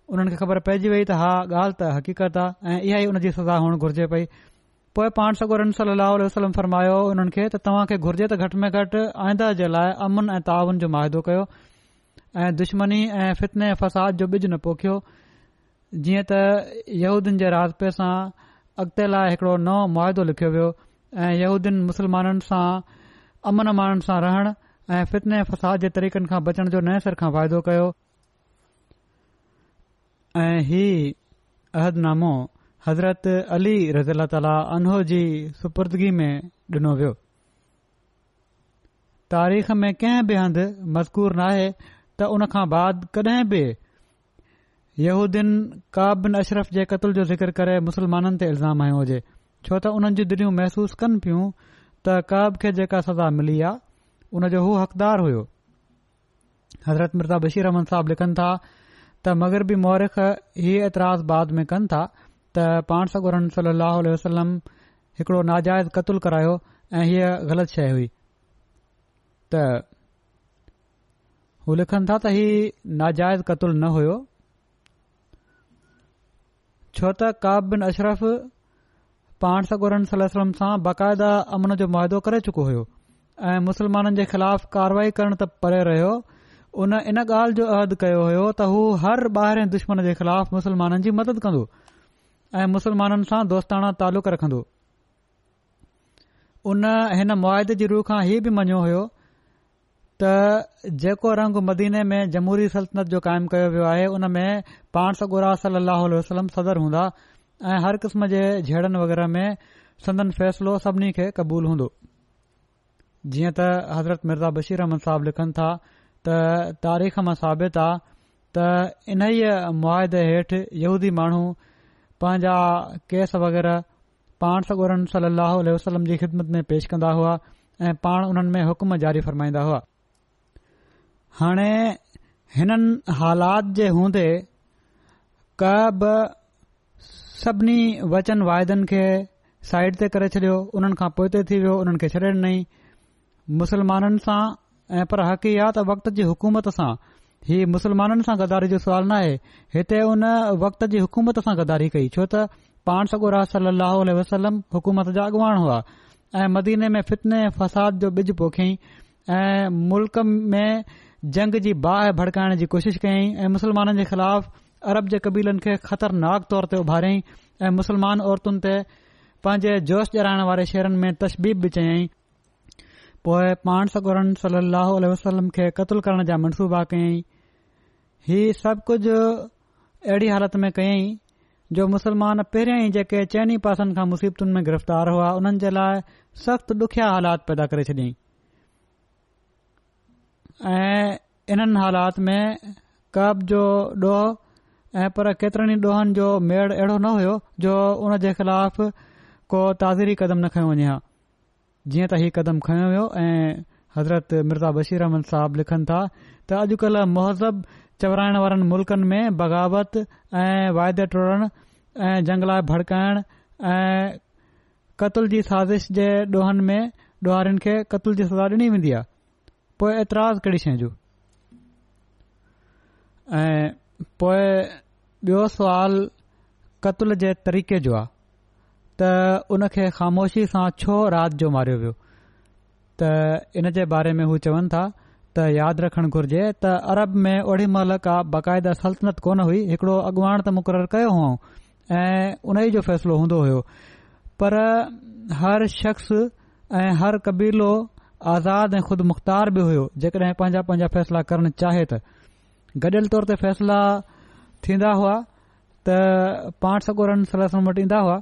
उन्हनि खे ख़बर पइजी वई त हा ॻाल्हि त हक़ीक़त आहे ऐं इहा ई उनजी सज़ा हुअणु घुर्जे पई पोए पाण सगोर सली वसम्म फरमायो हुननि खे त तव्हां खे घुर्जे त घटि में घटि आइदा जे लाइ अमन ऐं तावन जो मुआदो कयो ऐं दुश्मनी ऐं फितने फसाद जो बिज न पोखियो जीअं त यहूदीन जे राजपे सां अॻिते लाइ हिकड़ो नओ मुआदो लिखियो वियो ऐं यहदीन मुस्लमाननि सां अमन माननि सां रहण ऐं फितने फ़साद जे तरीक़नि खां बचण जो नए सर खां फ़ाइदो कयो अहदनामो हज़रत अली रज़ीला ताली अनो जी सुपुर्दगी में डि॒नो वियो तारीख़ में कंहिं बि हंधु मज़कूर न आहे त हुन खां बाद कडहिं बि यहूदीन कब बिन अशरफ जे कतल जो ज़िक्र करे मुसलमाननि ते इल्ज़ाम आयो हुजे छो त उन्हनि जी दिलियूं महसूस कनि पियूं त कब खे जेका सज़ा मिली आहे उन जो हू हक़दार हुयो हज़रत मिर्ज़ा बशीर अहमद साहब लिखनि था त मगर बि मौरिख हीउ ऐतराज़ बाद में कनि था त पाण सगुरम सली अल वसलम हिकड़ो नाजाइज़ कतलु करायो ऐं हीअ ग़लति शइ हुई त हू लिखनि था त ही नाजाइज़ कतुल न हुयो छो त काब बिन अशरफ सगोरन सलम सां बाक़ायदा अमन जो मुआदो करे चुको हो ऐं मुसलमाननि जे ख़िलाफ़ कार्रवाई करण त परे रहियो उन इन ॻाल्हि जो अहद कयो हो त हू हर बाहिरे दुश्मन जे ख़िलाफ़ मुसलमाननि जी मदद कंदो ऐं मुसलमाननि सां दोस्ताना तालुक़ रखंदो उन हिन मुआदे जी रूह खां ही बि मञियो हो त जेको रंग मदीने में जमूरी सल्तनत जो कायम कयो वियो आहे उन में पाण सॻुरा सल وسلم वसलम सदर हूंदा ऐं हर क़िस्म जे जहिड़नि वग़ैरह में सदन फैसलो सभिनी खे क़बूल हूंदो जीअं त हज़रत मिर्ज़ा बशीर अहमन साहब लिखनि था त तारीख़ मां साबित आहे त इन ई मुआदे हेठि यहूदी माण्हू पंहिंजा केस वग़ैरह पाण सगुरम सल वसलम जी ख़िदमत में पेश कंदा हुआ ऐं पाण उन्हनि में हुकम जारी फ़रमाईंदा हुआ हाणे हिननि हालात जे हूंदे क बि सभिनी वचन वाइदनि खे साइड ते करे छॾियो उन्हनि खां पोइ त थी वियो उन्हनि खे छॾे ॾिनई मुसलमाननि सां ऐं पर हक़ ई आहे त वक़्त जी हुकूमत सां हीउ मुसलमाननि सां गदारी जो सुवाल न आहे हिते हुन वक़्त जी हुकूमत सां गदारी कई छो त पाण सगो राह स वसलम हुकूमत जा अॻुवान हुआ ऐं मदीने में फितने फ़साद जो ऐं मुल्क़ में जंग जी बह भाइण जी कोशिश कई ऐं मुसलमाननि जे ख़िलाफ़ अरब जे कबीलनि खे ख़तरनाक तौर ते उभारियईं ऐं मुसलमान औरतुनि ते पंहिंजे जोश जराइण वारे शेरनि में तशबीब बि चयाईं पोएं पाणसोरन सली वसलम खे क़तलु करण जा मनसूबा कयई ही सभु कुझ अहिड़ी हालत में कयईं जो मुसलमान पहिरियां ई जेके चइनि पासनि खां मुसीबतुनि में गिरफ़्तार हुआ उन्हनि जे लाइ सख़्त ॾुखिया हालात पैदा करे छडि॒ईं ऐं इन्हनि हालात में क़ब जो डोह ऐं पर केतिरनि ई ॾोहनि जो मेड़ अहिड़ो न हुयो जो हुन जे ख़िलाफ़ को ताज़ीरी कदम न खयो वञे हा जीअं त हीउ कदम खयो वियो ऐं हज़रत मिर्ज़ा बशीर अहमन साहब लिखनि था त अॼुकल्ह मोहज़ब चवराइण वारनि मुल्क़नि में बग़ावत ऐं वाइदे टुरण ऐं झंगलाए भड़काइण ऐं कतुल जी साज़िश जे ॾोहनि में ॾोहारिनि खे जी सज़ा वेंदी आहे पोइ ऐतराज़ कहिड़ी शइ जो ऐं पोए ॿियो सुवाल क़तल जे तरीक़े जो आहे त उन खे ख़ामोशी सां छो राति जो मारियो वियो त इन जे बारे में हू चवनि था त यादि रखण घुर्जे त अरब में ओढ़ी महिल का बाक़ायदा सल्तनत कोन हुई हिकड़ो अॻुवाण त मुक़ररु कयो हुउऊं ऐं उन ई जो फ़ैसिलो हूंदो हुयो पर हर शख़्स ऐं हर कबीलो आज़ाद ऐं ख़ुद मुख़्तार बि हुयो जेकॾहिं पंहिंजा पंहिंजा फैसला करण चाहे त गॾियल तौर ते फैसला थींदा हुआ त पाण सगोरनि सलासनि वटि ईंदा हुआ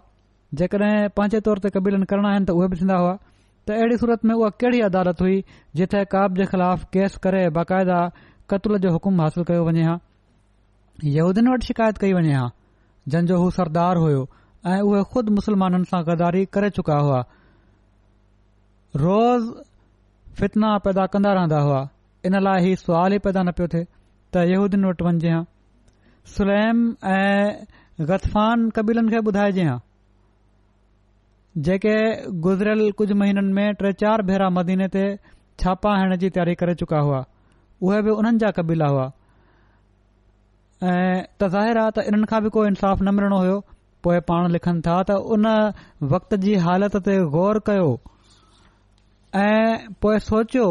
जेकॾहिं पंहिंजे तौर ते कबीलनि करणा आहिनि त उहे बि थींदा हुआ त अहिड़ी सूरत में उहा कहिड़ी अदालत हुई जिथे काब जे ख़िलाफ़ केस करे बाक़ायदा क़तूल जो हुकुम हासिल कयो वञे हा यहूदियुनि वटि शिकायत कई वञे हा जंहिंजो हू सरदार हुयो ऐं उहे खुद मुसलमाननि सां गदारी करे चुका हुआ रोज़ फितना पैदा कंदा रहंदा हुआ इन लाइ हीउ सुवाल ई पैदा न पियो थे त यहूदिन वटि वञिजे हां सुल ऐं ग़तफ़ान कबीलनि खे ॿुधाइजे हां जेके गुज़रियल कुझु महीननि में टे चार भेरा मदीने ते छापा हणण जी तयारी करे चुका हुआ उहे बि उन्हनि जा कबीला हुआ ऐं त ज़ाहिर आहे त इन्हनि खां बि कोइ इन्साफ़ न मिलणो हो पोएं पाण लिखनि था त उन वक़्त जी हालति ते ग़ौर कयो ऐ पोए सोचियो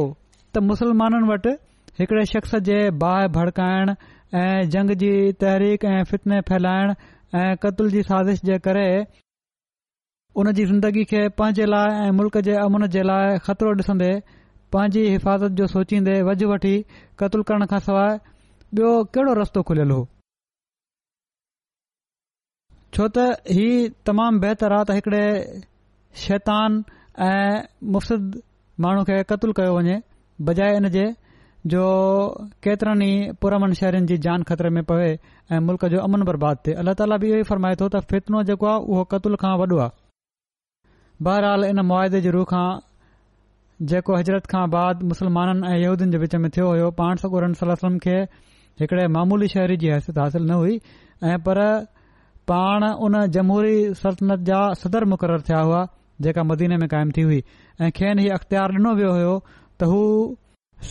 त मुसलमाननि वटि हिकिड़े शख़्स जे बाहि भड़काइण ऐं जंग जी तहरीक ऐं फितने फैलाइण ऐं क़तल जी साज़िश जे करे उन जी ज़िंदगी खे पंहिंजे लाइ ऐं मुल्क़ जे अमन जे लाइ ख़तरो डिसंदे पंहिंजी हिफ़ाज़त जो सोचींदे वज वठी कत्ल करण खां सवाइ ॿियो कहिड़ो रस्तो खुलियलु हो छो त ही तमामु बहितरु आहे त हिकिड़े शैतान ऐं मुफ़्त माण्हू खे कतल कयो वञे बजाए इन जे जो केतिरनि ई पुरमन शहरनि जी जान ख़तरे में पवे ऐं मुल्क़ जो अमन बर्बाद थिए अल्ला ताला बि इहो ई फरमाए थो त फितनो जेको आहे उहो क़तूल खां वॾो आहे बहरहाल इन मुआदे जे रूह खां जेको हज़रत खां बाद मुस्लमाननि ऐं यहूदीन जे विच में थियो हो पाण सगोरन सलम खे हिकड़े मामूली शहरी जी हैसियत हासिल न हुई ऐं पर पाण उन जमहूरी सल्तनत जा सदर मुक़ररु थिया हुआ जेका मदीने में कायम थी हुई ऐं खेन ही अख़्तियार डि॒नो वियो हो त हू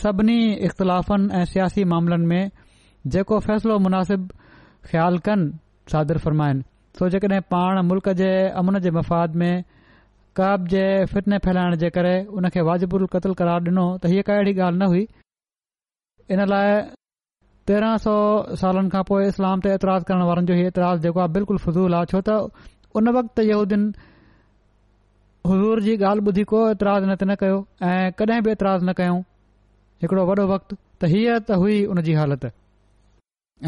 सभिनी इख़्तिलाफ़नि ऐं सियासी मामलनि में जेको फ़ैसिलो मुनासिब ख़्याल कनि सादिर फरमाइनि सो जेकॾहिं पाण मुल्क़ जे अमन जे मफ़ाद में कब जे फितने फैलाइण जे करे उन खे वाजिबु क़तल करार ॾिनो त हीअ कड़ी ॻाल्हि न हुई इन लाइ तेरह सौ सालनि खां पोएं इस्लाम ते एतिरा करण वारनि जो इहो एतिराज़ जेको बिल्कुलु फज़ूल आहे छो त उन यहूदीन हज़ूर जी ॻाल्हि ॿुधी को एतिराज़ु न त न कयो ऐं कॾहिं बि एतिराज़ु न कयूं हिकड़ो वॾो वक़्तु त हीअ त हुई उन जी हालति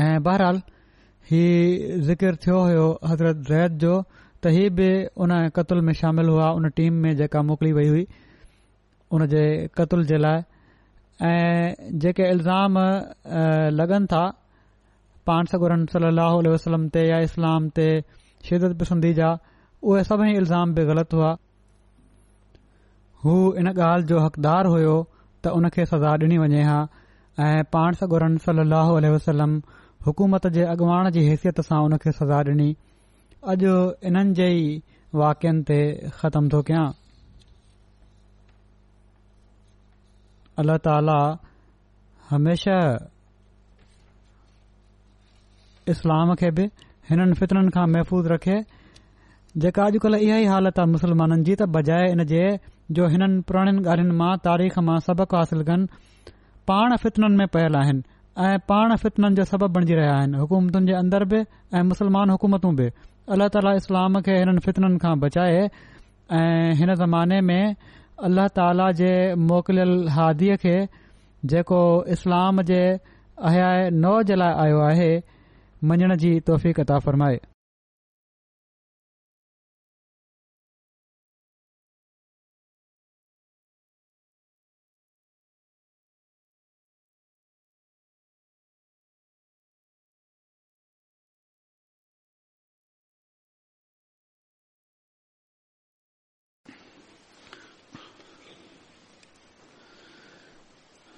ऐं बहराल ही ज़िकिर थियो हो हज़रत ज़ैद जो त हीअ बि उन कतुल में शामिल हुआ उन टीम में जेका मोकिली वई हुई उन जे क़तल जे लाइ ऐं जेके इल्ज़ाम लॻनि था पान सगुर सली लहल वसलम ते या इस्लाम ते शिदत पसंदी जा उहे सभई इल्ज़ाम बि ग़लति हुआ हू इन ॻाल्हि जो हक़दार हुओ त हुन खे सजा डि॒नी वञे हा ऐ पाण सगुरन सली वसलम हुकूमत जे अॻुवाण जी हैसियत सां उनखे सजा डि॒नी अॼु इन्हनि जे ई वाक्यनि ते ख़तम थो कया अलाह ताला हमेशा इस्लाम खे बि हिननि फितरन खां महफ़ूज़ रखे जेका अॼुकल्ह इहा ई हालत आ मुस्लमाननि जी त बजाए इन जे जो हिननि पुराणनि ॻाल्हियुनि मां तारीख़ मां सबक़ हासिल कनि पाण फितननि में पयल आहिनि ऐं पाण फितननि जो सबबु बणिजी रहिया आहिनि हुकूमतुनि जे अंदर बि ऐं मुस्लमान हुकूमतू बि अल्लाह ताली इस्लाम खे हिननि फितन खां बचाए ऐं हिन ज़माने में अल्लाह ताला जे मोकिलियल हादीअ खे जेको इस्लाम जे अहयाय नौ जे लाइ आयो आहे मञण जी तौफ़ी का फ़रमाए